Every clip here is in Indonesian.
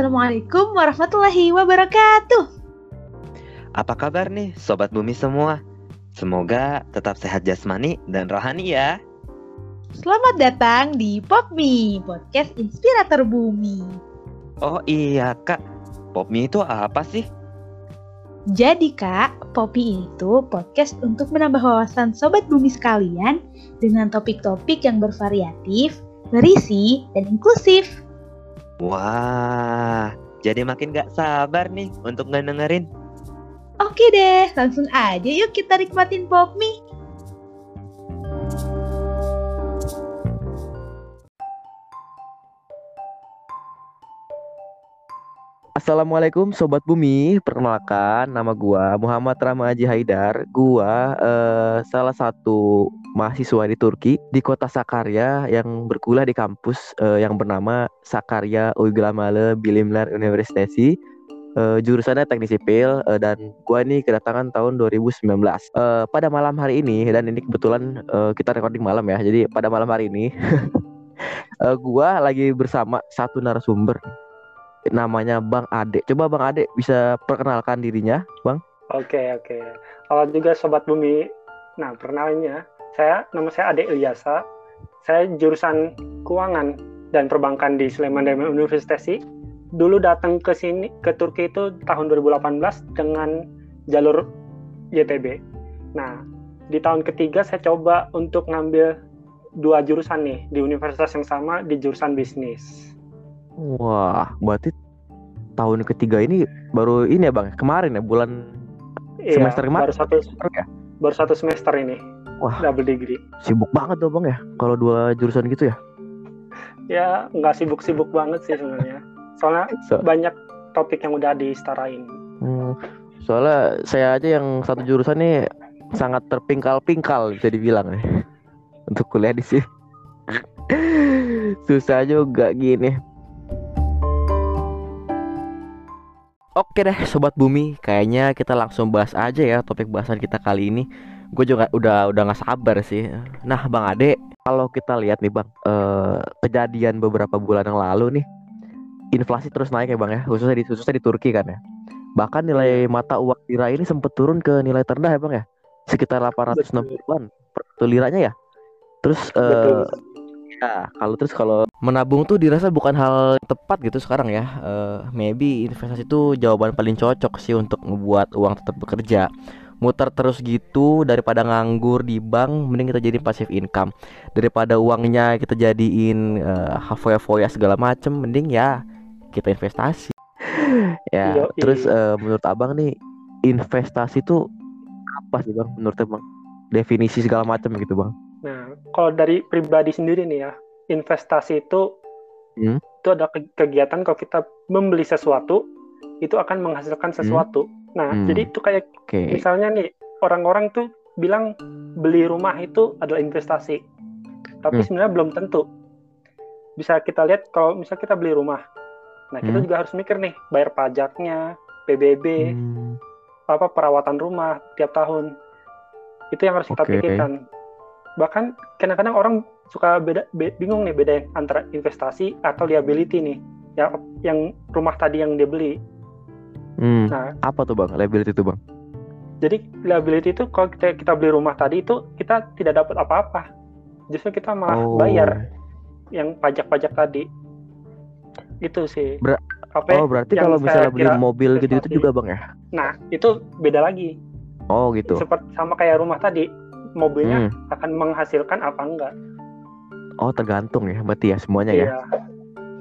Assalamualaikum warahmatullahi wabarakatuh. Apa kabar nih sobat bumi semua? Semoga tetap sehat jasmani dan rohani ya. Selamat datang di Popmi, podcast inspirator bumi. Oh iya kak, Popmi itu apa sih? Jadi kak, Poppy itu podcast untuk menambah wawasan sobat bumi sekalian dengan topik-topik yang bervariatif, berisi, dan inklusif. Wah, jadi makin gak sabar nih untuk ngedengerin. Oke deh, langsung aja yuk kita nikmatin Popmi. Assalamualaikum Sobat Bumi, perkenalkan nama gua Muhammad Ramaji Haidar. Gua eh, salah satu mahasiswa di Turki di kota Sakarya yang berkuliah di kampus eh, yang bernama Sakarya Uygulamalı Bilimler Üniversitesi. Eh, jurusannya teknik sipil eh, dan gua nih kedatangan tahun 2019. Eh, pada malam hari ini dan ini kebetulan eh, kita recording malam ya. Jadi pada malam hari ini eh, gua lagi bersama satu narasumber namanya Bang Ade. Coba Bang Ade bisa perkenalkan dirinya, Bang. Oke, oke. Halo juga Sobat Bumi. Nah, perkenalannya, saya nama saya Ade Ilyasa. Saya jurusan keuangan dan perbankan di Sulaiman Demirel University. Dulu datang ke sini ke Turki itu tahun 2018 dengan jalur YTB. Nah, di tahun ketiga saya coba untuk ngambil dua jurusan nih di universitas yang sama di jurusan bisnis. Wah, berarti tahun ketiga ini baru ini ya Bang, kemarin ya bulan Iya, semester kemarin. baru satu ya? baru satu semester ini Wah, double degree. sibuk banget dong Bang ya kalau dua jurusan gitu ya. Ya nggak sibuk-sibuk banget sih sebenarnya. Soalnya So- banyak topik yang udah disetarain. Hmm, soalnya saya aja yang satu jurusan nih sangat terpingkal-pingkal bisa dibilang nih untuk kuliah di sini. Susah juga gini. Oke deh sobat bumi, kayaknya kita langsung bahas aja ya topik bahasan kita kali ini. Gue juga udah udah nggak sabar sih. Nah bang Ade, kalau kita lihat nih bang, eh, kejadian beberapa bulan yang lalu nih, inflasi terus naik ya bang ya, khususnya di khususnya di Turki kan ya. Bahkan nilai mata uang lira ini sempat turun ke nilai terendah ya bang ya, sekitar 860-an per liranya ya. Terus eh, Betul. Ya, kalau terus kalau menabung tuh dirasa bukan hal tepat gitu sekarang ya. Eh, maybe investasi itu jawaban paling cocok sih untuk ngebuat uang tetap bekerja. Muter terus gitu daripada nganggur di bank, mending kita jadi passive income. Daripada uangnya kita jadiin eh, foya-foya segala macem, mending ya kita investasi. ya, terus eh, menurut abang nih investasi tuh apa sih bang? Menurut abang definisi segala macam gitu bang? Nah, kalau dari pribadi sendiri nih ya, investasi itu Hmm. itu ada ke- kegiatan kalau kita membeli sesuatu itu akan menghasilkan sesuatu. Nah, Hmm. jadi itu kayak Oke. misalnya nih orang-orang tuh bilang beli rumah itu adalah investasi, tapi Hmm. sebenarnya belum tentu. Bisa kita lihat kalau misal kita beli rumah, nah kita Hmm. juga harus mikir nih bayar pajaknya, PBB, Hmm. apa perawatan rumah tiap tahun itu yang harus kita Oke. pikirkan bahkan kadang-kadang orang suka beda be- bingung nih bedain antara investasi atau liability nih ya yang rumah tadi yang dia beli Hmm, nah apa tuh bang? Liability itu bang? jadi liability itu kalau kita kita beli rumah tadi itu kita tidak dapat apa-apa justru kita malah Oh. bayar yang pajak-pajak tadi itu sih Ber- apa Oh berarti yang kalau misalnya beli mobil gitu itu juga bang ya? nah itu beda lagi Oh gitu. seperti sama kayak rumah tadi mobilnya Hmm. akan menghasilkan apa enggak Oh tergantung ya, berarti ya semuanya ya. Iya,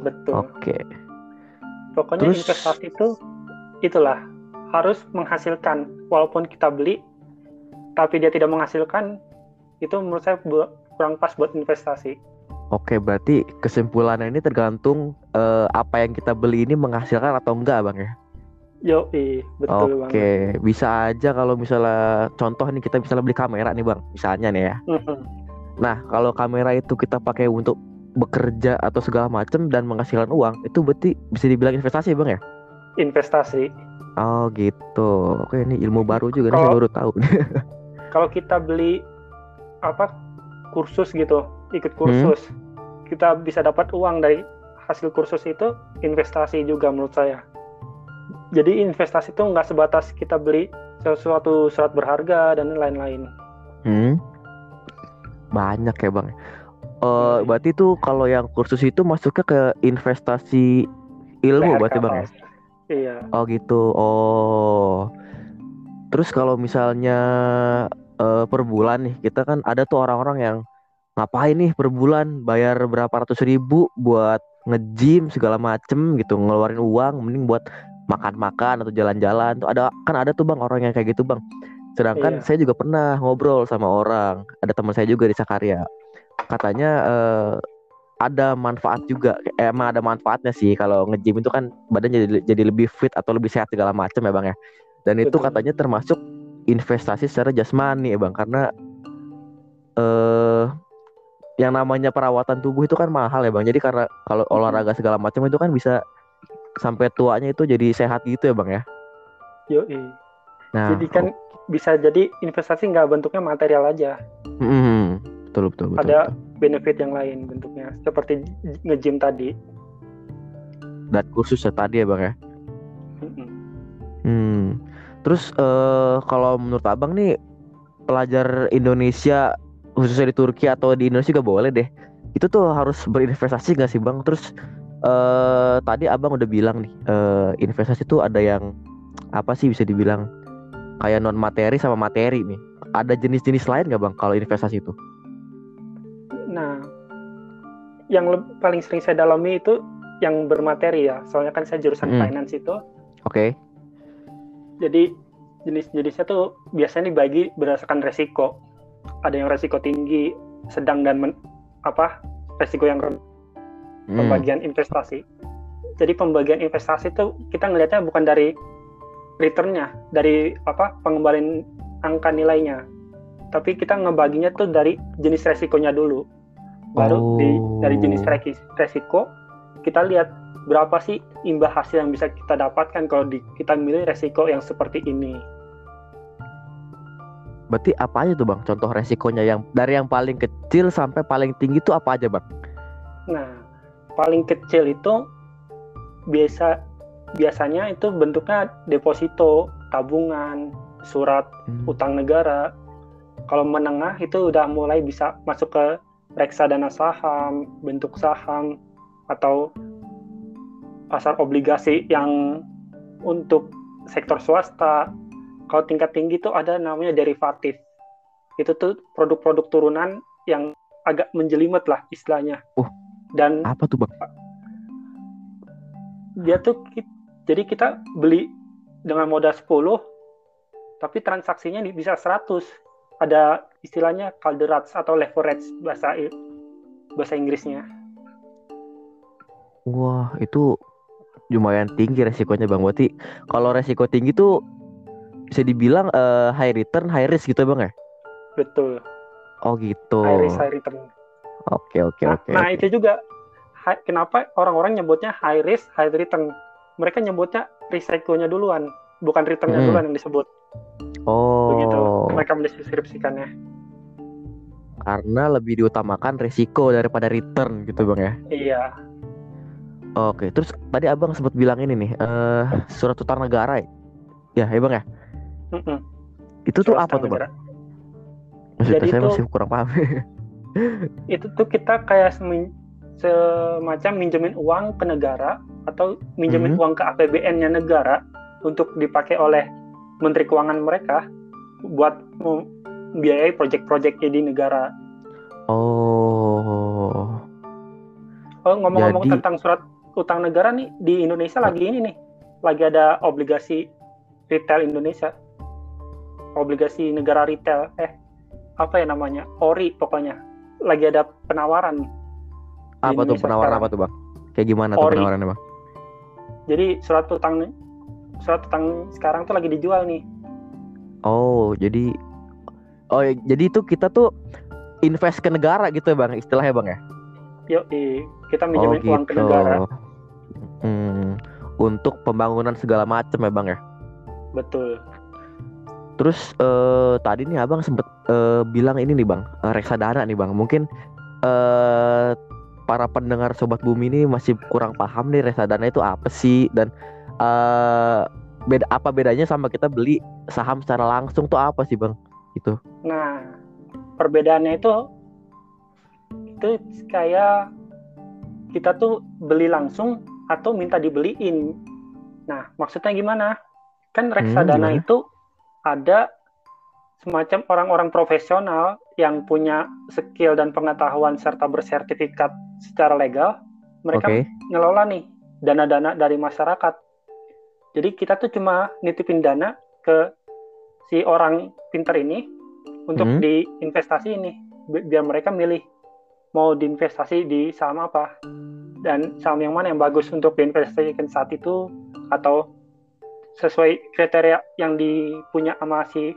betul. Oke. Pokoknya Terus- investasi itu itulah harus menghasilkan walaupun kita beli tapi dia tidak menghasilkan itu menurut saya kurang pas buat investasi. Oke berarti kesimpulannya ini tergantung eh, apa yang kita beli ini menghasilkan atau enggak bang ya? Yo, betul Oke, bisa aja kalau misalnya contoh nih kita misalnya beli kamera nih bang, misalnya nih ya. Nah kalau kamera itu kita pakai untuk bekerja atau segala macam dan menghasilkan uang, itu berarti bisa dibilang investasi bang ya? Investasi. Oh gitu. Oke ini ilmu baru juga nih saya Kalau- baru tahu. Kalau kita beli apa kursus gitu, ikut Hmm. kursus, kita bisa dapat uang dari hasil kursus itu investasi juga menurut saya. Jadi investasi itu nggak sebatas kita beli sesuatu surat berharga dan lain-lain. Hmm. Banyak ya bang. Eh Hmm. berarti tuh kalau yang kursus itu masuknya ke investasi ilmu berarti bang ya? Iya. Oh gitu. Oh. Terus kalau misalnya eh, per bulan nih, kita kan ada tuh orang-orang yang ngapain nih per bulan bayar berapa ratus ribu buat nge-gym segala macem gitu, ngeluarin uang, mending buat makan-makan atau jalan-jalan tuh ada kan ada tuh bang orang yang kayak gitu bang. Sedangkan Iya. saya juga pernah ngobrol sama orang, ada teman saya juga di Sakarya. Katanya eh, ada manfaat juga, eh, emang ada manfaatnya sih kalau nge-gym itu kan badan jadi jadi lebih fit atau lebih sehat segala macam ya bang ya. Dan itu Betul. katanya termasuk investasi secara jasmani ya bang, karena eh yang namanya perawatan tubuh itu kan mahal ya bang. Jadi karena kalau olahraga segala macam itu kan bisa sampai tuanya itu jadi sehat gitu ya bang ya. Yoi. Nah, Jadi kan bisa jadi investasi nggak bentuknya material aja, oh, mm, betul betul betul. Ada- betul. benefit yang lain bentuknya. Seperti nge-gym tadi. Dan kursus ya tadi ya bang ya. Mm-mm. Hmm. Terus eh kalau menurut abang nih pelajar Indonesia khususnya di Turki atau di Indonesia juga boleh deh. Itu tuh harus berinvestasi gak sih bang? Terus eh tadi abang udah bilang nih eh investasi tuh ada yang apa sih bisa dibilang kayak non materi sama materi nih. Ada jenis-jenis lain gak bang kalau investasi itu? Nah, yang paling sering saya dalami itu yang bermateri ya. Soalnya kan saya jurusan Mm. finance itu. Oke. Jadi jenis-jenisnya tuh biasanya dibagi berdasarkan resiko. Ada yang resiko tinggi, sedang dan men- apa resiko yang rendah. Hmm. Pembagian investasi. Jadi pembagian investasi itu kita ngelihatnya bukan dari returnnya, dari apa pengembalian angka nilainya, tapi kita ngebaginya tuh dari jenis resikonya dulu. Baru di dari jenis Oh. resiko kita lihat berapa sih imbal hasil yang bisa kita dapatkan kalau di, kita milih resiko yang seperti ini. Berarti apa aja tuh bang? Contoh resikonya yang dari yang paling kecil sampai paling tinggi tuh apa aja bang? Nah, paling kecil itu biasa biasanya itu bentuknya deposito, tabungan, surat Hmm. utang negara. Kalau menengah itu udah mulai bisa masuk ke reksadana saham, bentuk saham atau pasar obligasi yang untuk sektor swasta. Kalau tingkat tinggi itu ada namanya derivatif. Itu tuh produk-produk turunan yang agak menjelimet lah istilahnya. Oh. Dan Apa tuh bang? dia tuh jadi kita beli dengan modal 10 tapi transaksinya bisa 100 ada istilahnya calderats atau leverage bahasa bahasa Inggrisnya Wah, itu lumayan tinggi resikonya Bang. Berarti kalau resiko tinggi tuh bisa dibilang eh, high return, high risk gitu ya, Bang ya? betul Oh gitu. high risk high return Oke, oke, nah, oke. nah, oke. itu juga hi- kenapa orang-orang nyebutnya high risk high return mereka nyebutnya risikonya duluan bukan returnnya Hmm. duluan yang disebut begitu Oh, mereka mendeskripsikannya karena lebih diutamakan resiko daripada return gitu, Bang ya. iya Oke, terus tadi Abang sempat bilang ini nih, eh surat utang negara ya? Ya, ya Bang ya? Mm-mm. Itu tuh Surat apa utang tuh, Bang? Maksudnya Jadi saya tuh- masih kurang paham. itu tuh kita kayak semacam minjemin uang ke negara atau minjemin Mhm. uang ke APBN-nya negara untuk dipakai oleh Menteri Keuangan mereka buat membiayai proyek-proyeknya di negara. Oh, Oh ngomong-ngomong Jadi- tentang surat utang negara nih di Indonesia lagi ini nih, lagi ada obligasi retail Indonesia, obligasi negara retail, eh apa ya namanya, ORI pokoknya, lagi ada penawaran. apa tuh penawaran sekarang. apa tuh, Bang? Kayak gimana tuh Ori. penawarannya, Bang? Jadi surat utang surat utang sekarang tuh lagi dijual nih. Oh, jadi Oh, ya, jadi itu kita tuh invest ke negara gitu ya, Bang, istilahnya, Bang ya? Yuk, kita Oh, minjemin uang ke negara. Hmm, untuk pembangunan segala macam ya, Bang ya. Betul. Terus eh, tadi nih Abang sempet eh, bilang ini nih Bang, eh, reksadana nih Bang. Mungkin eh para pendengar sobat bumi ini masih kurang paham nih reksadana itu apa sih dan eh beda apa bedanya sama kita beli saham secara langsung tuh apa sih bang? Gitu. Nah, perbedaannya itu itu kayak kita tuh beli langsung atau minta dibeliin. Nah, maksudnya gimana? Kan reksadana gimana? itu ada semacam orang-orang profesional yang punya skill dan pengetahuan serta bersertifikat secara legal. Mereka Oke. ngelola nih dana-dana dari masyarakat. Jadi kita tuh cuma nitipin dana ke si orang pinter ini untuk Hmm. diinvestasi ini Bi- biar mereka milih mau diinvestasi di saham apa dan saham yang mana yang bagus untuk diinvestasikan saat itu atau sesuai kriteria yang dipunya sama si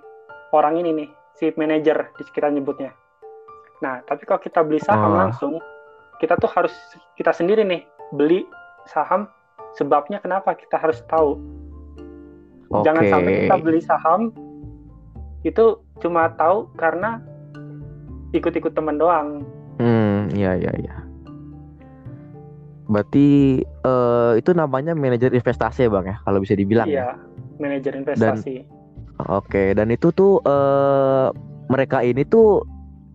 orang ini nih si manajer di kita nyebutnya. Nah tapi kalau kita beli saham Oh. langsung kita tuh harus kita sendiri nih beli saham sebabnya kenapa kita harus tahu jangan Oke. sampai kita beli saham itu cuma tahu karena ikut-ikut teman doang Hmm, iya iya iya. Berarti eh, itu namanya manajer investasi ya bang ya, kalau bisa dibilang ya. iya manajer investasi Oke, dan itu tuh eh mereka ini tuh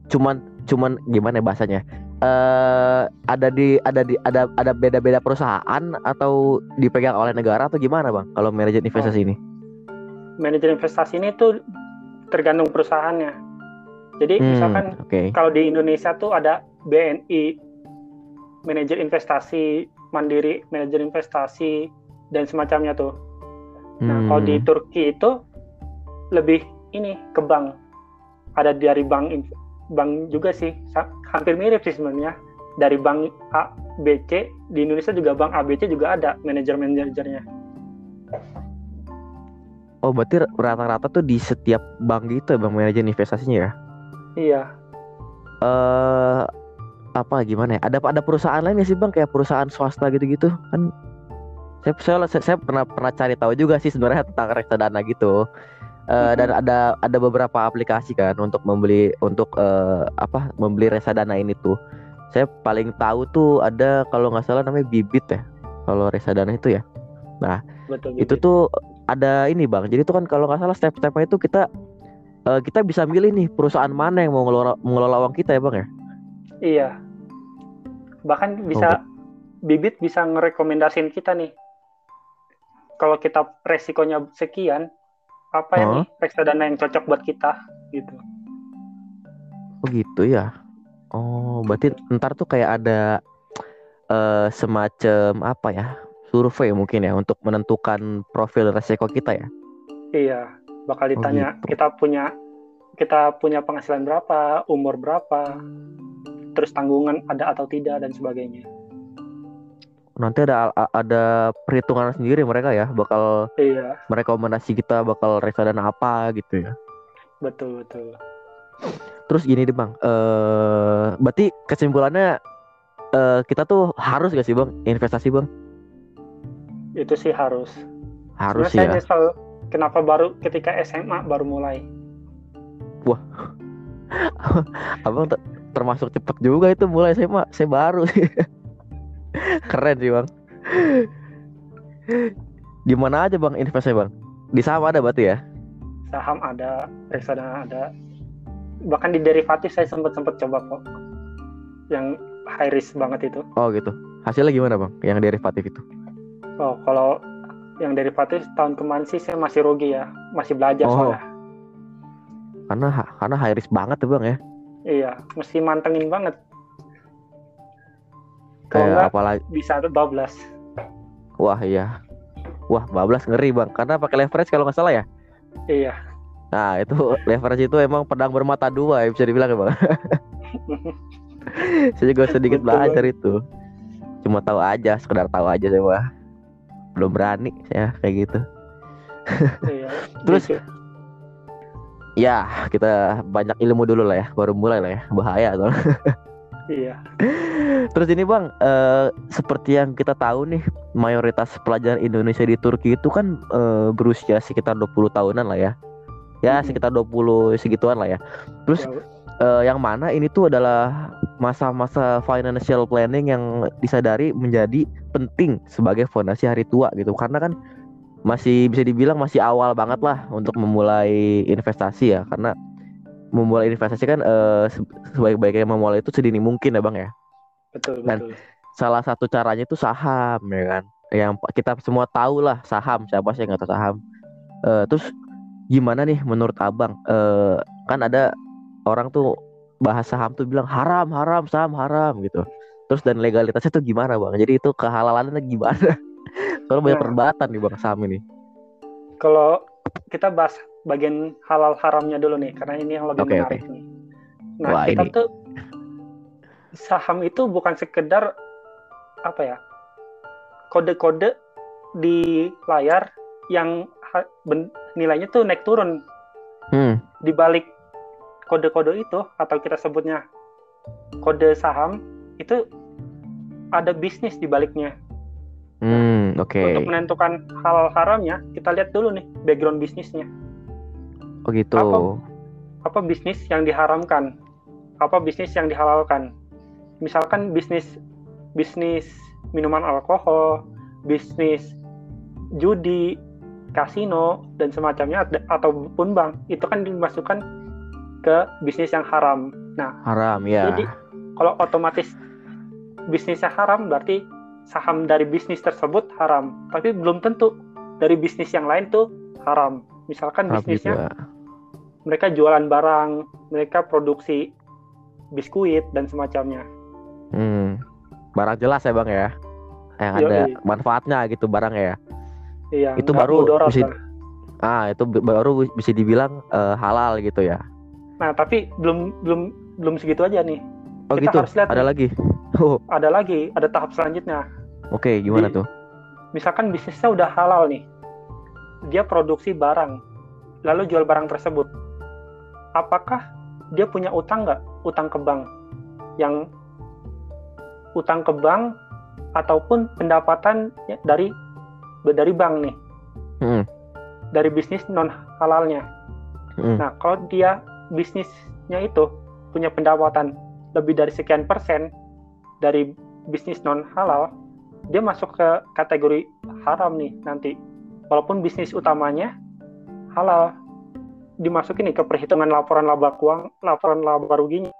cuman cuman gimana ya bahasanya? Eh ada di ada di ada ada beda-beda perusahaan atau dipegang oleh negara atau gimana bang? Kalau manajer investasi ini? manajer investasi ini tuh tergantung perusahaannya jadi Hmm, misalkan oke. kalau di Indonesia tuh ada BNI manajer investasi mandiri manajer investasi dan semacamnya tuh Nah, kalau di Hmm, Turki itu lebih ini ke bank. Ada dari bank bank juga sih, hampir mirip sih sebenarnya. Dari bank A, B, C di Indonesia juga bank A, B, C juga ada manajer-manajernya. Oh, berarti rata-rata tuh di setiap bank gitu ya bang manajer investasinya ya? Iya, eh apa gimana ya? Ada ada perusahaan lain nggak sih bang kayak perusahaan swasta gitu-gitu kan? Saya, saya saya pernah pernah cari tahu juga sih sebenarnya tentang reksadana gitu. Eh, dan ada ada beberapa aplikasi kan untuk membeli untuk eh, apa membeli reksadana ini tuh. Saya paling tahu tuh ada kalau nggak salah namanya Bibit ya. Kalau reksadana itu ya. betul. Itu tuh ada ini bang. Jadi itu kan kalau nggak salah step-stepnya itu kita eh, kita bisa milih nih perusahaan mana yang mau ngelola mengelola uang kita ya bang ya. Iya. Bahkan bisa bibit bisa ngerekomendasin kita nih. Kalau kita resikonya sekian, apa yang Hah? nih reksadana yang cocok buat kita gitu. Oh gitu ya. Oh, berarti ntar tuh kayak ada eh semacam apa ya? Survei mungkin ya untuk menentukan profil resiko kita ya. Iya, bakal ditanya gitu. kita punya kita punya penghasilan berapa, umur berapa, terus tanggungan ada atau tidak dan sebagainya. Nanti ada ada perhitungan sendiri mereka ya, bakal Iya, merekomendasi kita bakal reksadana apa gitu ya. betul betul. Terus gini deh bang, eh berarti kesimpulannya eh kita tuh harus gak sih bang investasi bang? Itu sih harus. Harus Sebenarnya saya ya. nyesel kenapa baru ketika SMA baru mulai. Abang ter- termasuk cepet juga itu mulai saya mah saya baru. Keren sih bang. Di mana aja bang investasinya bang? Di saham ada berarti ya? Saham ada, reksadana ada. Bahkan di derivatif saya sempat sempat coba kok. Yang high risk banget itu. Oh gitu. Hasilnya gimana bang? Yang derivatif itu? Oh, kalau yang derivatif tahun kemarin sih saya masih rugi ya, masih belajar Oh. soalnya. Karena karena high risk banget tuh bang ya. Iya, mesti mantengin banget. Kalau Kayak apalagi bisa 12. wah iya. Wah bablas ngeri bang. Karena pakai leverage kalau nggak salah ya. Iya, Nah itu leverage itu emang pedang bermata dua ya bisa dibilang ya bang. saya juga sedikit Betul belajar itu. Cuma tahu aja, sekedar tahu aja saya mah. Belum berani saya kayak gitu. iya. Terus? Gitu. Ya, kita banyak ilmu dulu lah ya, baru mulai lah ya, bahaya tuh. Iya, Terus ini bang, eh, seperti yang kita tahu nih, mayoritas pelajar Indonesia di Turki itu kan eh, berusia sekitar 20 tahunan lah ya. Ya, Mhm. sekitar 20 segituan lah ya. Terus Ya, eh, yang mana ini tuh adalah masa-masa financial planning yang disadari menjadi penting sebagai fondasi hari tua gitu karena kan masih bisa dibilang masih awal banget lah untuk memulai investasi ya karena memulai investasi kan se- sebaik-baiknya memulai itu sedini mungkin ya bang ya. Betul Dan- betul. salah satu caranya itu saham ya kan. Yang kita semua tahu lah saham siapa sih yang nggak tahu saham. Eh, terus gimana nih menurut abang? Eh, kan ada orang tuh bahas saham tuh bilang haram haram saham haram gitu. Terus dan legalitasnya tuh gimana bang? Jadi itu kehalalannya gimana kalau banyak Nah. perdebatan nih bang saham ini kalau kita bahas bagian halal haramnya dulu nih karena ini yang lebih Oke, menarik nih nah Wah, kita ini. tuh saham itu bukan sekedar apa ya kode-kode di layar yang nilainya tuh naik turun hmm di balik kode-kode itu atau kita sebutnya kode saham itu ada bisnis di baliknya. Hmm oke Untuk menentukan hal haramnya, kita lihat dulu nih background bisnisnya. oh gitu apa- Apa bisnis yang diharamkan? Apa bisnis yang dihalalkan? Misalkan bisnis bisnis minuman alkohol, bisnis judi, kasino dan semacamnya ataupun bank itu kan dimasukkan ke bisnis yang haram. haram ya Jadi kalau otomatis bisnisnya haram berarti saham dari bisnis tersebut haram. Tapi belum tentu dari bisnis yang lain tuh haram. Misalkan haram bisnisnya juga mereka jualan barang, mereka produksi biskuit dan semacamnya. hmm barang jelas ya bang ya yang Yoi. ada manfaatnya gitu barang ya Iya. Itu baru mudarat bisa- lah. Ah, itu baru bisa dibilang eh, halal gitu ya. Nah tapi belum belum belum segitu aja nih. Oh Kita gitu. harus lihat Ada nih. lagi. Oh, Ada lagi, ada tahap selanjutnya. Oke, gimana Di- tuh? Misalkan bisnisnya udah halal nih, dia produksi barang, lalu jual barang tersebut. Apakah dia punya utang nggak? Utang ke bank, yang utang ke bank ataupun pendapatan ya- dari dari bank nih, Hmm. dari bisnis non halalnya. Hmm. Nah, kalau dia bisnisnya itu punya pendapatan lebih dari sekian persen dari bisnis non halal, dia masuk ke kategori haram nih nanti. Walaupun bisnis utamanya halal, dimasukin nih ke perhitungan laporan laba keuangan, laporan laba ruginya.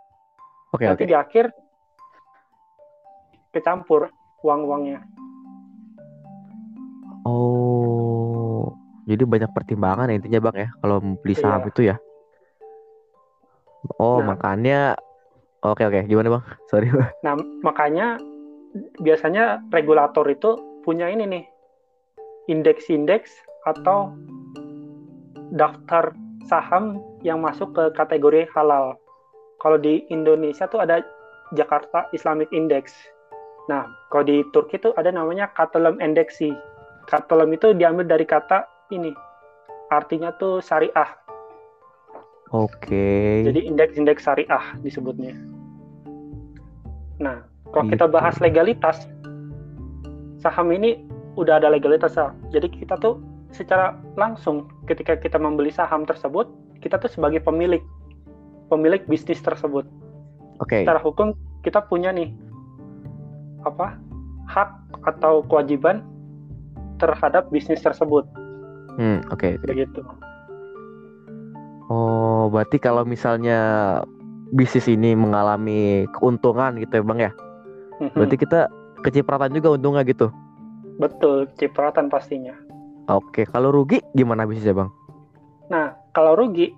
Oke, nanti oke. di akhir kecampur uang-uangnya. Oh. Jadi banyak pertimbangan ya intinya, Bang ya, kalau beli saham Iya. itu ya. Oh, Nah. makanya Oke, oke. Gimana, Bang? Sorry, Bang. Nah, makanya biasanya regulator itu punya ini nih, indeks-indeks atau daftar saham yang masuk ke kategori halal. Kalau di Indonesia tuh ada Jakarta Islamic Index. Nah, kalau di Turki tuh ada namanya Katılım Endeksi. Katılım itu diambil dari kata ini, artinya tuh syariah. Oke. Jadi indeks-indeks syariah disebutnya. Nah, kalau kita Gitu. bahas legalitas, saham ini udah ada legalitasnya. Jadi kita tuh secara langsung ketika kita membeli saham tersebut, kita tuh sebagai pemilik, pemilik bisnis tersebut. Oke. Secara hukum kita punya nih apa hak atau kewajiban terhadap bisnis tersebut, Hmm, oke. begitu. Oh, berarti kalau misalnya bisnis ini mengalami keuntungan gitu ya, Bang ya. Berarti kita kecipratan juga untungnya gitu. betul cipratan pastinya. Oke, kalau rugi gimana bisnisnya, Bang? Nah, kalau rugi,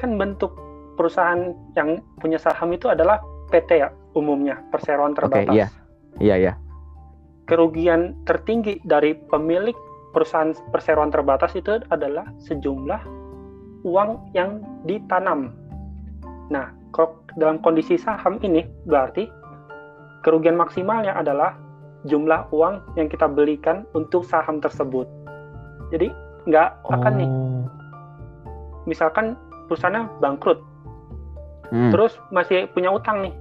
kan bentuk perusahaan yang punya saham itu adalah PT ya, umumnya, perseroan terbatas. iya. Iya, iya. Kerugian tertinggi dari pemilik perusahaan perseroan terbatas itu adalah sejumlah uang yang ditanam. Nah, kalau dalam kondisi saham ini, berarti kerugian maksimalnya adalah jumlah uang yang kita belikan untuk saham tersebut. Jadi, nggak akan nih Oh. misalkan perusahaannya bangkrut, Hmm, terus masih punya utang nih,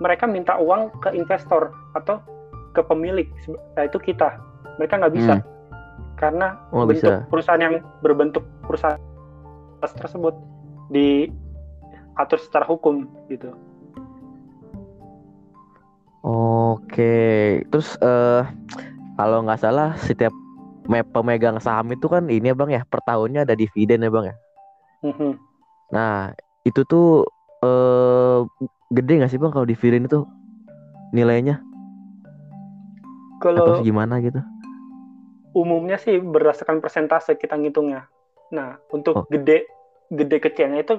mereka minta uang ke investor atau ke pemilik, yaitu kita. Mereka nggak bisa karena Oh, bentuk bisa. perusahaan yang berbentuk perusahaan tersebut di atur secara hukum gitu. Oke, terus eh kalau nggak salah setiap me- pemegang saham itu kan ini ya bang ya per tahunnya ada dividen ya bang ya. Mhm. Nah itu tuh eh gede nggak sih bang kalau dividen itu nilainya atau Kalau gimana gitu? umumnya sih berdasarkan persentase kita ngitungnya. Nah, untuk Oh. gede gede kecilnya itu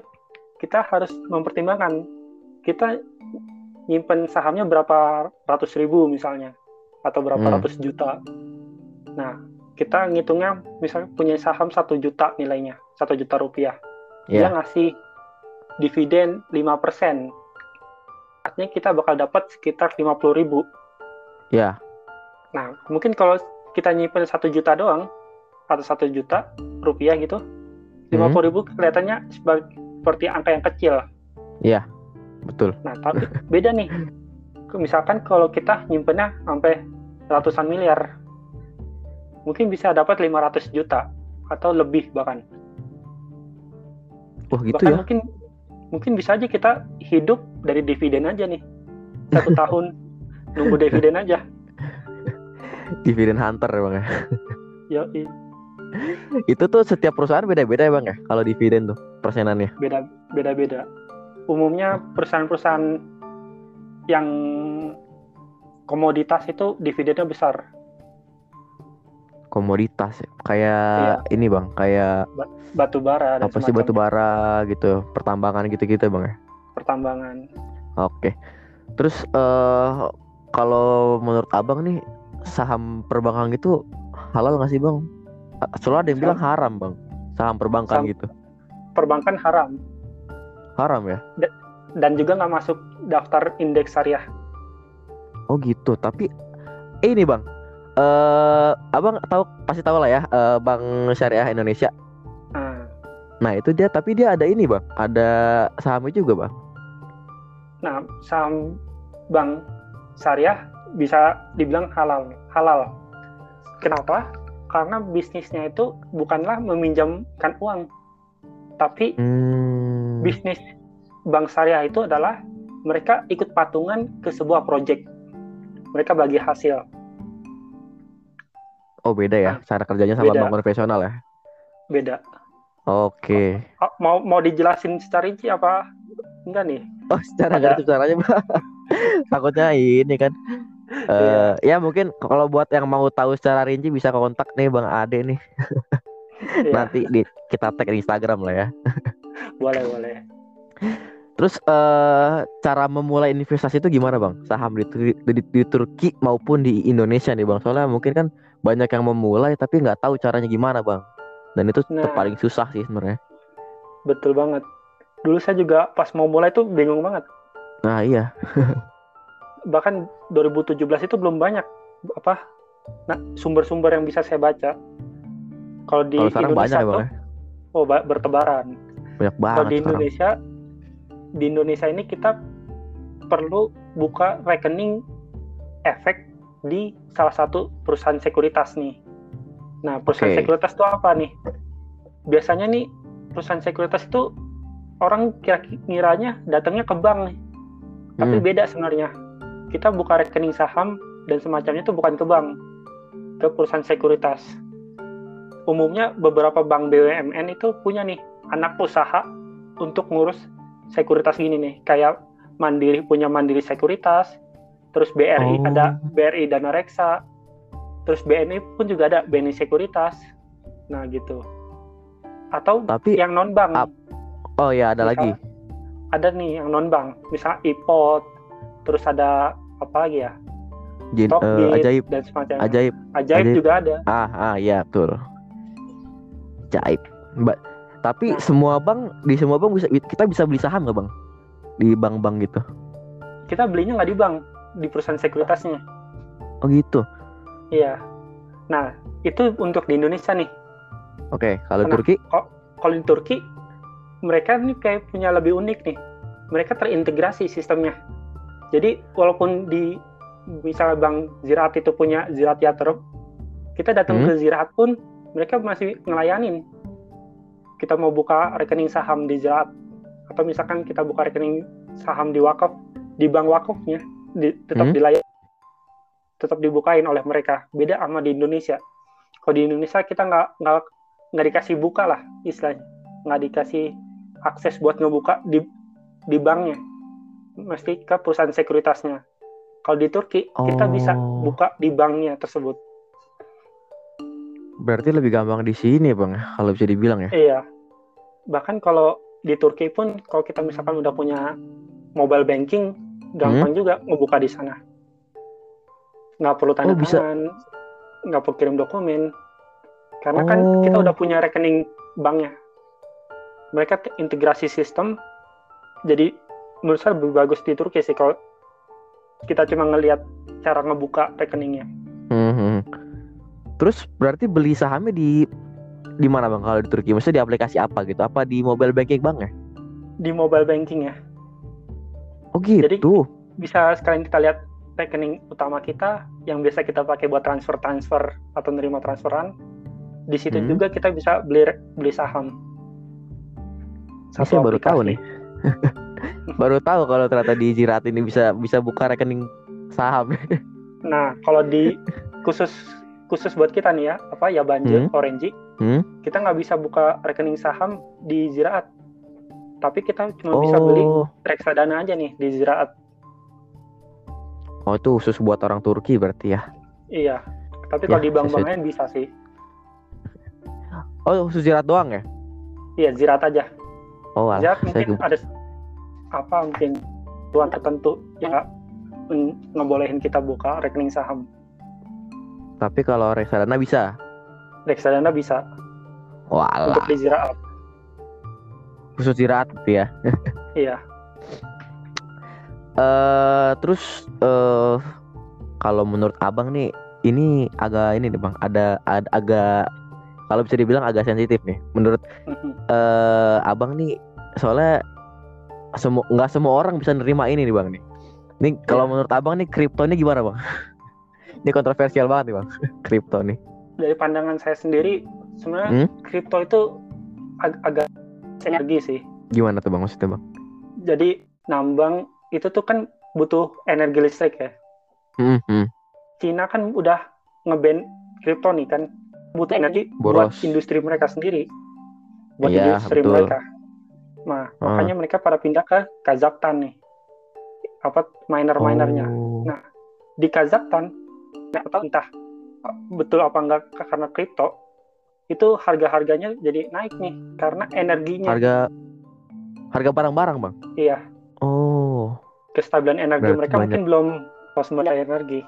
kita harus mempertimbangkan kita nyimpen sahamnya berapa ratus ribu misalnya atau berapa Hmm. ratus juta. Nah, kita ngitungnya misalnya punya saham satu juta nilainya, satu juta rupiah. Dia Ya, ngasih dividen 5%. Artinya kita bakal dapat sekitar 50 ribu. ya, Nah, mungkin kalau kita nyimpen satu juta doang atau satu juta rupiah gitu, lima puluh ribu kelihatannya seperti angka yang kecil. Betul. Nah, tapi beda nih. Misalkan kalau kita nyimpennya sampai ratusan miliar, mungkin bisa dapat 500 juta atau lebih bahkan. Wah gitu bahkan ya. mungkin mungkin bisa aja kita hidup dari dividen aja nih satu tahun nunggu dividen aja. Dividen hunter ya bang ya. Ya, Itu tuh setiap perusahaan beda-beda ya bang ya. Kalau dividen tuh persenannya. beda beda beda umumnya perusahaan-perusahaan yang komoditas itu dividennya besar Komoditas ya. Kayak ini bang. Kayak batu bara apa sih batu bara gitu. Pertambangan gitu-gitu bang ya. pertambangan Oke. Terus eh kalau menurut abang nih saham perbankan gitu halal nggak sih bang? Soalnya ada yang bilang haram bang. Saham perbankan Saham- gitu. perbankan haram Haram ya? dan juga nggak masuk daftar indeks syariah Oh gitu. Tapi eh, ini bang. Eh abang tahu pasti tahu lah ya. eh, Bank Syariah Indonesia. nah, Nah itu dia. Tapi dia ada ini bang. Ada sahamnya juga bang. nah saham bank syariah bisa dibilang halal halal kenapa karena bisnisnya itu bukanlah meminjamkan uang tapi Hmm. Bisnis bank syariah itu adalah mereka ikut patungan ke sebuah proyek. Mereka bagi hasil. Oh beda ya. Cara kerjanya sama beda. bank konvensional ya. Beda. Oke. Ah, Mau mau dijelasin secara rinci apa enggak nih? Oh secara Ada- nggak caranya bang. Takutnya ini kan. Eh ya mungkin kalau buat yang mau tahu secara rinci bisa kontak nih Bang Ade nih. Iya, Nanti di, kita tag di Instagram lah ya. Boleh boleh. Terus eh cara memulai investasi itu gimana Bang? Saham di, di, di Turki maupun di Indonesia nih Bang. Soalnya mungkin kan banyak yang memulai tapi nggak tahu caranya gimana Bang. Dan itu Nah. paling susah sih sebenarnya. Betul banget. Dulu saya juga pas mau mulai tuh bingung banget. Nah iya. Bahkan 2017 itu belum banyak apa nah, sumber-sumber yang bisa saya baca. Kalau di Kalau sekarang banyak Indonesia ya Bang. tuh, ya? oh ba- bertebaran. Banyak Kalau banget di sekarang. Indonesia di Indonesia ini kita perlu buka rekening efek di salah satu perusahaan sekuritas nih. Nah, perusahaan Oke. sekuritas itu apa nih? Biasanya nih perusahaan sekuritas itu orang kira-kiranya datangnya ke bank nih. Tapi Hmm. beda sebenarnya. Kita buka rekening saham dan semacamnya itu bukan ke bank, ke perusahaan sekuritas. Umumnya beberapa bank BUMN itu punya nih anak usaha untuk ngurus sekuritas gini nih, kayak Mandiri punya Mandiri Sekuritas, terus BRI Oh. ada BRI Dana Reksa, terus BNI pun juga ada BNI Sekuritas. Nah, gitu. Atau Tapi yang non bank. oh ya ada Misal- lagi. ada nih yang non bank, misalnya iPod, terus ada apa lagi ya? Jin, Talkbit ajaib, dan semacamnya. ajaib. Ajaib ajaib. juga ada. Ah, ah iya betul. Ajaib. Mbak, tapi Nah. semua bank di semua bank bisa kita bisa beli saham nggak bang? Di bank-bank gitu. Kita belinya nggak di bank, di perusahaan sekuritasnya. Oh gitu. Iya. Nah, itu untuk di Indonesia nih. Oke, kalau Nah. Turki, Kalau di Turki, mereka nih kayak punya lebih unik nih. Mereka terintegrasi sistemnya. Jadi, walaupun di misalnya Bank Ziraat itu punya Ziraat Yatırım, kita datang Hmm. ke Ziraat pun mereka masih ngelayanin. Kita mau buka rekening saham di Ziraat atau misalkan kita buka rekening saham di wakaf di bank wakafnya di, tetap Hmm. dilayani tetap dibukain oleh mereka beda sama di Indonesia kalau di Indonesia kita nggak nggak nggak dikasih buka lah istilahnya nggak dikasih akses buat ngebuka di di banknya mesti ke perusahaan sekuritasnya kalau di Turki kita bisa Oh. buka di banknya tersebut Berarti lebih gampang di sini bang, kalau bisa dibilang ya. Iya. Bahkan kalau di Turki pun kalau kita misalkan udah punya mobile banking, gampang juga ngebuka di sana. Nggak perlu tanda Oh, bisa. tangan, nggak perlu kirim dokumen. Karena kan Oh. kita udah punya rekening banknya. Mereka te- integrasi sistem, jadi menurut saya lebih bagus di Turki sih kalau kita cuma ngelihat cara ngebuka rekeningnya. Mhm. Terus berarti beli sahamnya di di mana bang kalau di Turki? Maksudnya di aplikasi apa gitu? Apa di mobile banking bang ya? Di mobile banking ya. Oh gitu. Jadi- bisa sekalian kita lihat rekening utama kita yang biasa kita pakai buat transfer transfer atau nerima transferan di situ Hmm. juga kita bisa beli beli saham saya baru tahu nih. baru tahu kalau ternyata di Jirat ini bisa bisa buka rekening saham. nah kalau di khusus khusus buat kita nih ya apa ya banjir orange Hmm. kita nggak bisa buka rekening saham di Ziraat tapi kita cuma bisa beli Oh, reksadana aja nih di Ziraat oh itu khusus buat orang Turki berarti ya? iya tapi kalau Ya, di bank-bank lain bisa sih Oh khusus Jirat doang ya? iya Ziraat aja Oh alah, saya mungkin ke- ada apa mungkin tuan tertentu yang nggak ngebolehin kita buka rekening saham. tapi kalau reksadana bisa. Reksadana bisa Walah, untuk di Ziraat. khusus Jirat gitu ya. Iya. Eh terus eh kalau menurut abang nih ini agak ini nih bang ada, ada agak kalau bisa dibilang agak sensitif nih menurut eh abang nih soalnya semua nggak semua orang bisa nerima ini nih bang nih. Nih kalau Iya. menurut abang nih kripto ini gimana bang? ini kontroversial banget nih bang kripto nih. Dari pandangan saya sendiri sebenarnya Hmm? kripto itu ag- agak energi sih. Gimana tuh bang maksudnya bang? Jadi nambang itu tuh kan butuh energi listrik ya. Hmm, hmm. Cina kan udah ngeban kripto nih kan butuh energi buat Boros. industri mereka sendiri. Buat Iya, industri betul. mereka. Nah, Ah. makanya mereka pada pindah ke Kazakhstan nih. Apa miner-minernya. Oh. Nah, di Kazakhstan nggak tahu entah betul apa enggak karena kripto itu harga-harganya jadi naik nih karena energinya harga harga barang-barang bang. iya Oh. kestabilan energi Berarti mereka banyak. mungkin belum pas sumber energi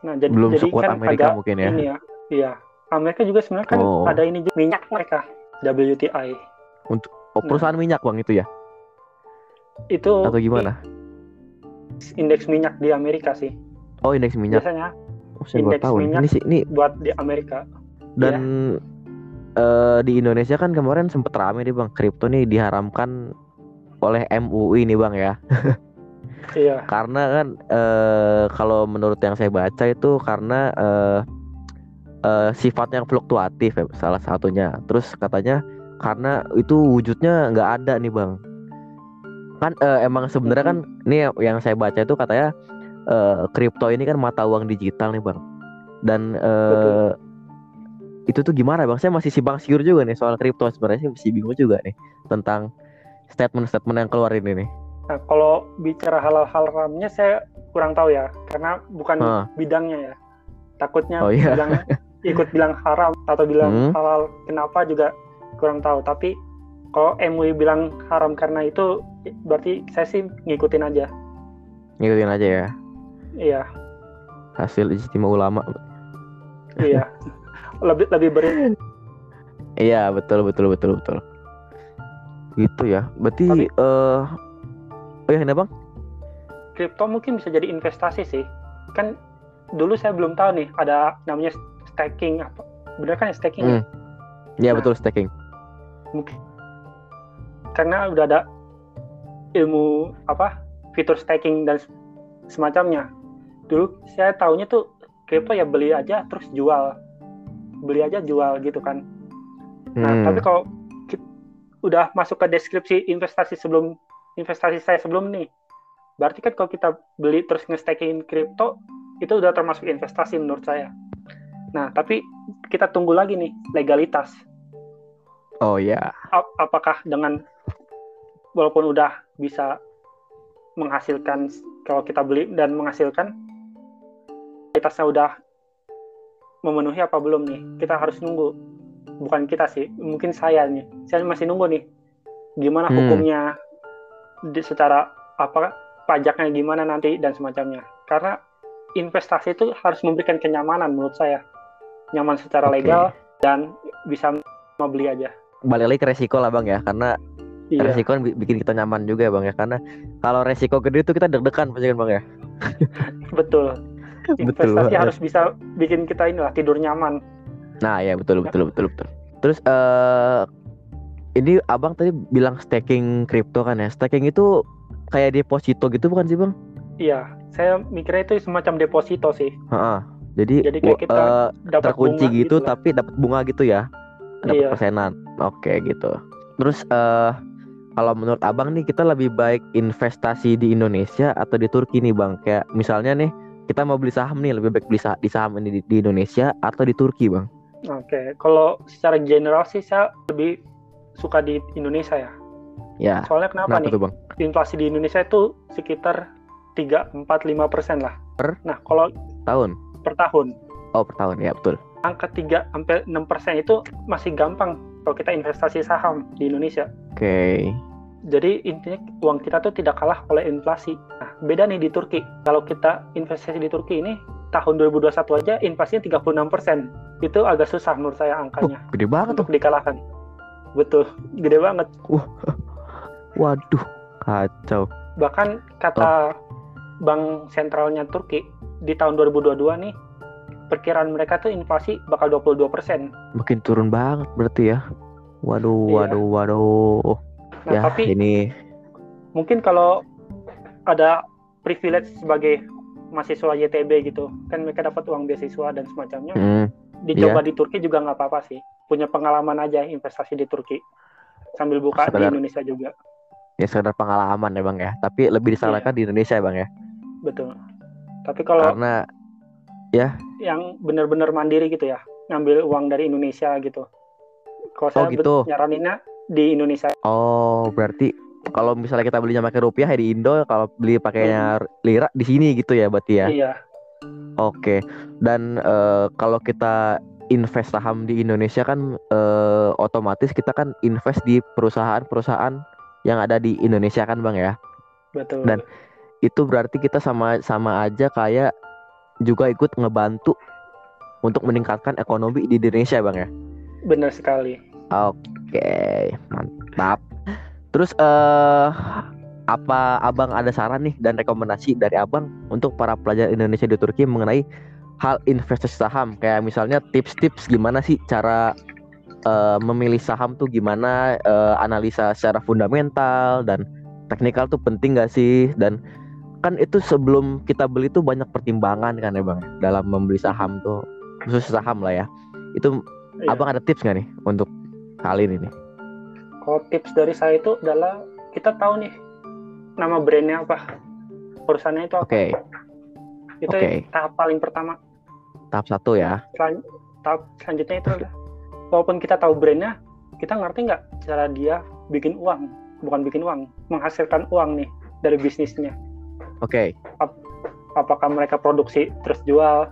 nah jadi Belum jadi kan Amerika mungkin ya. ini ya iya Amerika juga sebenarnya kan Oh. ada ini juga, minyak mereka WTI Oh, perusahaan minyak bang itu ya? itu Atau gimana? indeks minyak di Amerika sih Oh indeks minyak. biasanya Oh, saya indeks tahu nih. minyak. Ini sih ini buat di Amerika dan eh, di Indonesia kan kemarin sempet rame nih bang kripto nih diharamkan oleh MUI nih bang ya. iya Karena kan eh, kalau menurut yang saya baca itu karena eh, eh, sifatnya yang fluktuatif ya salah satunya. Terus katanya karena itu wujudnya nggak ada nih bang. Kan eh, emang sebenarnya kan ini yang saya baca itu katanya eh, kripto ini kan mata uang digital nih bang. Dan eh, itu tuh gimana bang? Saya masih simpang siur juga nih soal kripto sebenarnya saya masih bingung juga nih tentang statement-statement yang keluar ini nih. Nah, kalau bicara halal haramnya saya kurang tahu ya, karena bukan Hah. bidangnya ya. Takutnya Oh, iya. bilang ikut bilang haram atau bilang Hmm. halal, kenapa juga kurang tahu. Tapi kalau MUI bilang haram karena itu, berarti saya sih ngikutin aja. Ngikutin aja ya Iya, hasil ijtima ulama. iya. lebih lebih beri Iya betul betul betul betul. Gitu ya. Berarti Tapi- eh oh ya bang? kripto mungkin bisa jadi investasi sih. Kan dulu saya belum tahu nih ada namanya staking apa. Bener kan ya staking? ya? Hmm. Iya Nah. betul staking. mungkin karena udah ada ilmu apa fitur staking dan semacamnya dulu saya tahunya tuh kripto ya beli aja terus jual beli aja jual gitu kan nah Hmm. tapi kalau udah masuk ke deskripsi investasi sebelum investasi saya sebelum nih. Berarti kan kalau kita beli terus nge-staking kripto itu udah termasuk investasi menurut saya. Nah, tapi kita tunggu lagi nih legalitas. Oh ya. Ap- apakah dengan walaupun udah bisa menghasilkan kalau kita beli dan menghasilkan legalitasnya udah memenuhi apa belum nih? Kita harus nunggu. Bukan kita sih, mungkin saya nih. Saya masih nunggu nih. Gimana Hmm. hukumnya di, secara apa pajaknya gimana nanti dan semacamnya. Karena investasi itu harus memberikan kenyamanan menurut saya. Nyaman secara Oke. legal dan bisa mau beli aja. Balik lagi ke resiko lah bang ya, karena Iya, resiko kan bi- bikin kita nyaman juga ya bang ya, karena kalau resiko gede itu kita deg-degan pasti kan bang ya. betul. Betul Investasi banget. harus bisa bikin kita inilah tidur nyaman. Nah ya betul betul betul betul. Terus eh ini abang tadi bilang staking kripto kan ya, staking itu kayak deposito gitu bukan sih bang? Iya, saya mikirnya itu semacam deposito sih. Heeh. Jadi, Jadi kayak kita eh, Dapat terkunci bunga gitu lah. tapi dapat bunga gitu ya dapat Iya. persenan oke gitu terus eh kalau menurut abang nih kita lebih baik investasi di Indonesia atau di Turki nih bang kayak misalnya nih kita mau beli saham nih lebih baik beli saham di saham ini di, di Indonesia atau di Turki bang Oke, kalau secara general sih saya lebih suka di Indonesia ya. ya Soalnya kenapa, kenapa nih? tuh bang Inflasi di Indonesia itu sekitar 3, 4, 5 persen lah. Per? Nah, kalau tahun per tahun, oh per tahun ya betul angka 3 sampai 6 persen itu masih gampang kalau kita investasi saham di Indonesia. oke Jadi intinya uang kita tuh tidak kalah oleh inflasi. Nah, beda nih di Turki. Kalau kita investasi di Turki ini tahun 2021 aja inflasinya 36 persen. Itu agak susah menurut saya oh, angkanya gede banget tuh untuk dikalahkan. Betul, gede banget. waduh kacau Bahkan kata bank sentralnya Turki di tahun 2022 nih perkiraan mereka tuh inflasi bakal 22 persen. makin turun banget berarti ya waduh Iya. waduh waduh Nah, ya tapi ini mungkin kalau ada privilege sebagai mahasiswa YTB gitu, kan mereka dapat uang beasiswa dan semacamnya. hmm, Dicoba di Turki juga nggak apa-apa sih. Punya pengalaman aja investasi di Turki. Sambil buka di Sekedar- Indonesia juga. ya sekedar pengalaman ya bang ya tapi lebih disarankan di Indonesia ya bang ya Betul. Tapi kalau karena yang benar-benar mandiri gitu ya, ngambil uang dari Indonesia gitu. Kalau saya bet- gitu. nyaraninnya di Indonesia. oh berarti kalau misalnya kita belinya pakai rupiah ya di Indo kalau beli pakainya lira di sini gitu ya berarti ya? Iya, oke. Dan eh, kalau kita invest saham di Indonesia kan eh, otomatis kita kan invest di perusahaan-perusahaan yang ada di Indonesia kan bang ya? Betul. Dan- itu berarti kita sama sama aja kayak juga ikut ngebantu untuk meningkatkan ekonomi di Indonesia bang ya? Benar sekali. Oke, mantap. Terus eh apa Abang ada saran nih dan rekomendasi dari Abang untuk para pelajar Indonesia di Turki mengenai hal investasi saham kayak misalnya tips-tips gimana sih cara eh, memilih saham tuh gimana eh, analisa secara fundamental dan teknikal tuh penting gak sih dan kan itu sebelum kita beli tuh banyak pertimbangan kan ya Bang dalam membeli saham tuh khusus saham lah ya. Itu Iya. Abang ada tips nggak nih untuk hal ini nih? Kalau tips dari saya itu adalah kita tahu nih nama brandnya apa, perusahaannya itu apa. Oke, Itu oke. tahap paling pertama. tahap satu ya. Selan- tahap selanjutnya itu adalah walaupun kita tahu brandnya, kita ngerti nggak cara dia bikin uang, bukan bikin uang, menghasilkan uang nih dari bisnisnya. Oke, Apakah mereka produksi terus jual,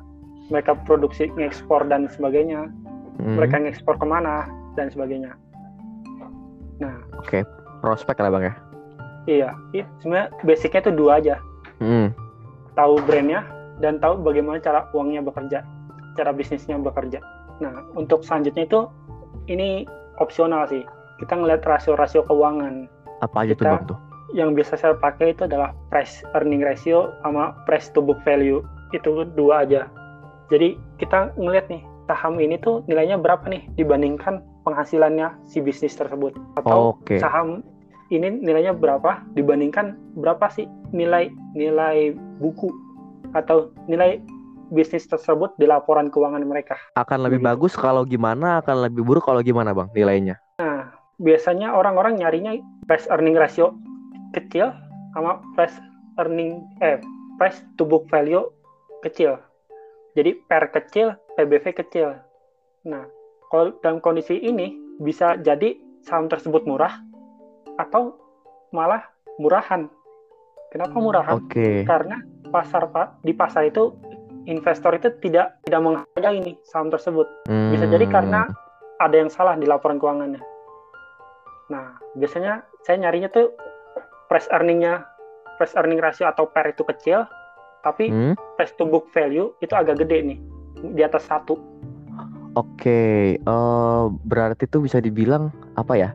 mereka produksi ngekspor dan sebagainya, Hmm, mereka ngekspor ke mana dan sebagainya. Nah, prospek lah bang ya. iya, iya sebenarnya basicnya itu dua aja. Hmm, tahu brandnya dan tahu bagaimana cara uangnya bekerja, cara bisnisnya bekerja. Nah, untuk selanjutnya itu ini opsional sih. Kita ngeliat rasio-rasio keuangan. apa aja tuh bang tuh? Yang biasa saya pakai itu adalah price earning ratio sama price to book value. Itu dua aja. Jadi kita ngeliat nih saham ini tuh nilainya berapa nih dibandingkan penghasilannya si bisnis tersebut atau Oke, saham ini nilainya berapa dibandingkan berapa sih nilai nilai buku atau nilai bisnis tersebut di laporan keuangan mereka. akan lebih begitu. bagus kalau gimana? Akan lebih buruk kalau gimana bang nilainya? biasanya orang-orang nyarinya price earning ratio kecil sama price earning eh price to book value kecil. Jadi per kecil, PBV kecil. Nah, kalau dalam kondisi ini bisa jadi saham tersebut murah atau malah murahan. Kenapa murahan? Oke. Karena pasar pak di pasar itu investor itu tidak tidak menghargai ini saham tersebut. Bisa jadi Hmm. karena ada yang salah di laporan keuangannya. Nah, biasanya saya nyarinya tuh price earningnya, price earning ratio atau PER itu kecil, tapi Hmm? price to book value itu agak gede nih, di atas satu. Oke, eh, berarti itu bisa dibilang apa ya?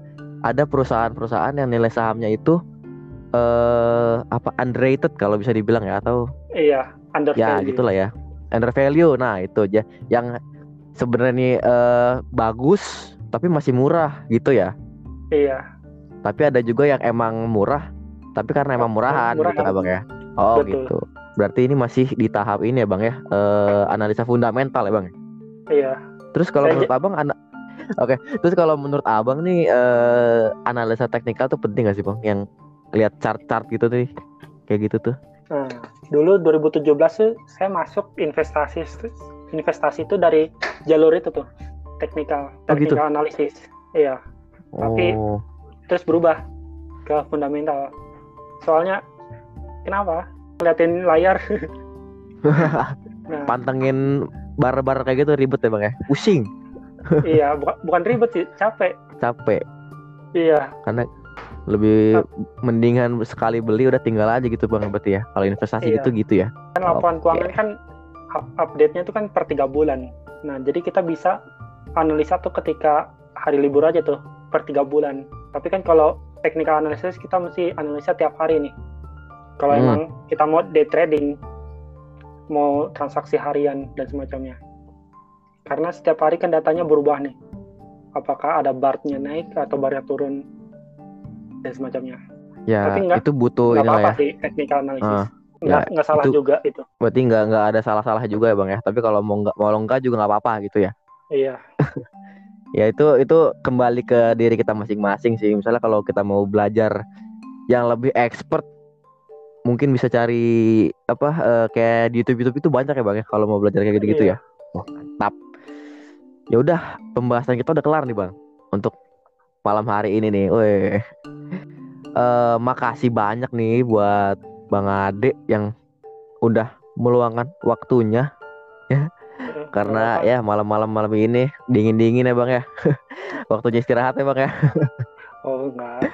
Ada perusahaan-perusahaan yang nilai sahamnya itu eh apa underrated kalau bisa dibilang ya atau Iya, under ya value. gitulah ya. Under value. Nah, itu aja yang sebenarnya eh bagus tapi masih murah gitu ya. Iya, Tapi ada juga yang emang murah tapi karena emang murahan, gitu Murahan. ya, Bang ya. Oh, Betul. gitu. Berarti ini masih di tahap ini ya, Bang ya. Eh analisa fundamental ya, Bang. iya. Terus kalau menurut abang Oke, terus kalau menurut abang nih eh, analisa teknikal tuh penting gak sih bang? Yang lihat chart-chart gitu tuh, kayak gitu tuh. Nah, dulu 2017 tuh saya masuk investasi investasi itu dari jalur itu tuh, teknikal, Oh, gitu? teknikal analisis. Iya, Tapi- Oh, terus berubah ke fundamental. Soalnya kenapa? Liatin layar. nah, pantengin bar-bar kayak gitu ribet ya bang ya? Pusing, iya, bukan, bukan ribet sih, capek. capek. Iya, Lebih mendingan sekali beli udah tinggal aja gitu bang berarti ya. Kalau investasi Iya. gitu gitu ya. kan laporan Oke. keuangan kan up- update-nya itu kan per tiga bulan. Nah, jadi kita bisa analisa tuh ketika hari libur aja tuh per tiga bulan. Tapi kan kalau technical analysis kita mesti analisa tiap hari nih. Kalau Hmm. emang kita mau day trading, mau transaksi harian dan semacamnya. Karena setiap hari kan datanya berubah nih. Apakah ada bar-nya naik atau bar-nya turun dan semacamnya. Ya Tapi nggak- itu butuh Nggak inilah apa-apa ya. sih technical analysis. Ah, nggak, ya, nggak salah itu- juga itu. Berarti nggak nggak ada salah-salah juga ya bang ya. Tapi kalau mau nggak mau enggak juga nggak apa-apa gitu ya. Iya. ya itu itu kembali ke diri kita masing-masing sih misalnya kalau kita mau belajar yang lebih expert mungkin bisa cari apa eh, kayak di YouTube YouTube itu banyak ya bang ya kalau mau belajar kayak gitu-gitu Iya. ya. Wah, mantap. Ya udah pembahasan kita udah kelar nih bang untuk malam hari ini nih. Weh. Eh, makasih banyak nih buat bang Ade yang udah meluangkan waktunya karena ya malam-malam malam ini dingin-dingin ya bang ya. Waktunya istirahat ya bang ya. Oh enggak.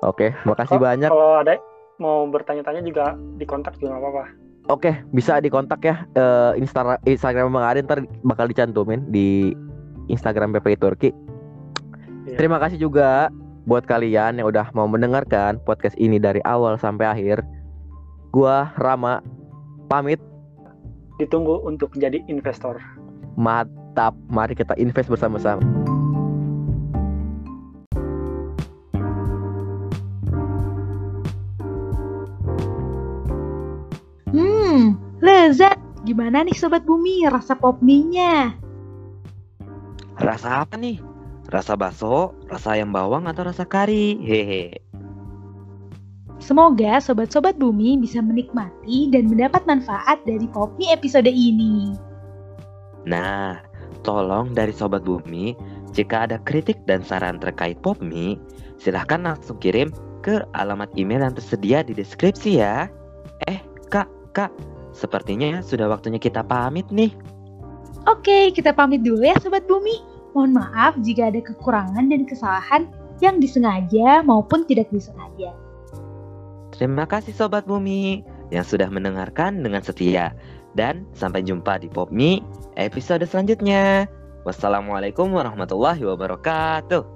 oke makasih Kalau- banyak. Kalau ada mau bertanya-tanya juga dikontak juga nggak apa-apa. oke bisa dikontak ya eh, Insta Instagram bang Ade ntar bakal dicantumin di Instagram PPI Turki Iya. terima kasih juga buat kalian yang udah mau mendengarkan podcast ini dari awal sampai akhir gua Rama pamit Ditunggu untuk menjadi investor. mantap mari kita invest bersama-sama Gimana nih Sobat Bumi rasa pop mie-nya? Rasa apa nih? Rasa bakso, rasa ayam bawang atau rasa kari? Hehe. Semoga Sobat-Sobat Bumi bisa menikmati dan mendapat manfaat dari pop mie episode ini. Nah, tolong dari Sobat Bumi, jika ada kritik dan saran terkait Popmi, silahkan langsung kirim ke alamat email yang tersedia di deskripsi ya. Eh, Kak, Kak, sepertinya sudah waktunya kita pamit nih. Oke, kita pamit dulu ya Sobat Bumi. Mohon maaf jika ada kekurangan dan kesalahan yang disengaja maupun tidak disengaja. Terima kasih Sobat Bumi yang sudah mendengarkan dengan setia. Dan sampai jumpa di Popmi episode selanjutnya. Wassalamualaikum warahmatullahi wabarakatuh.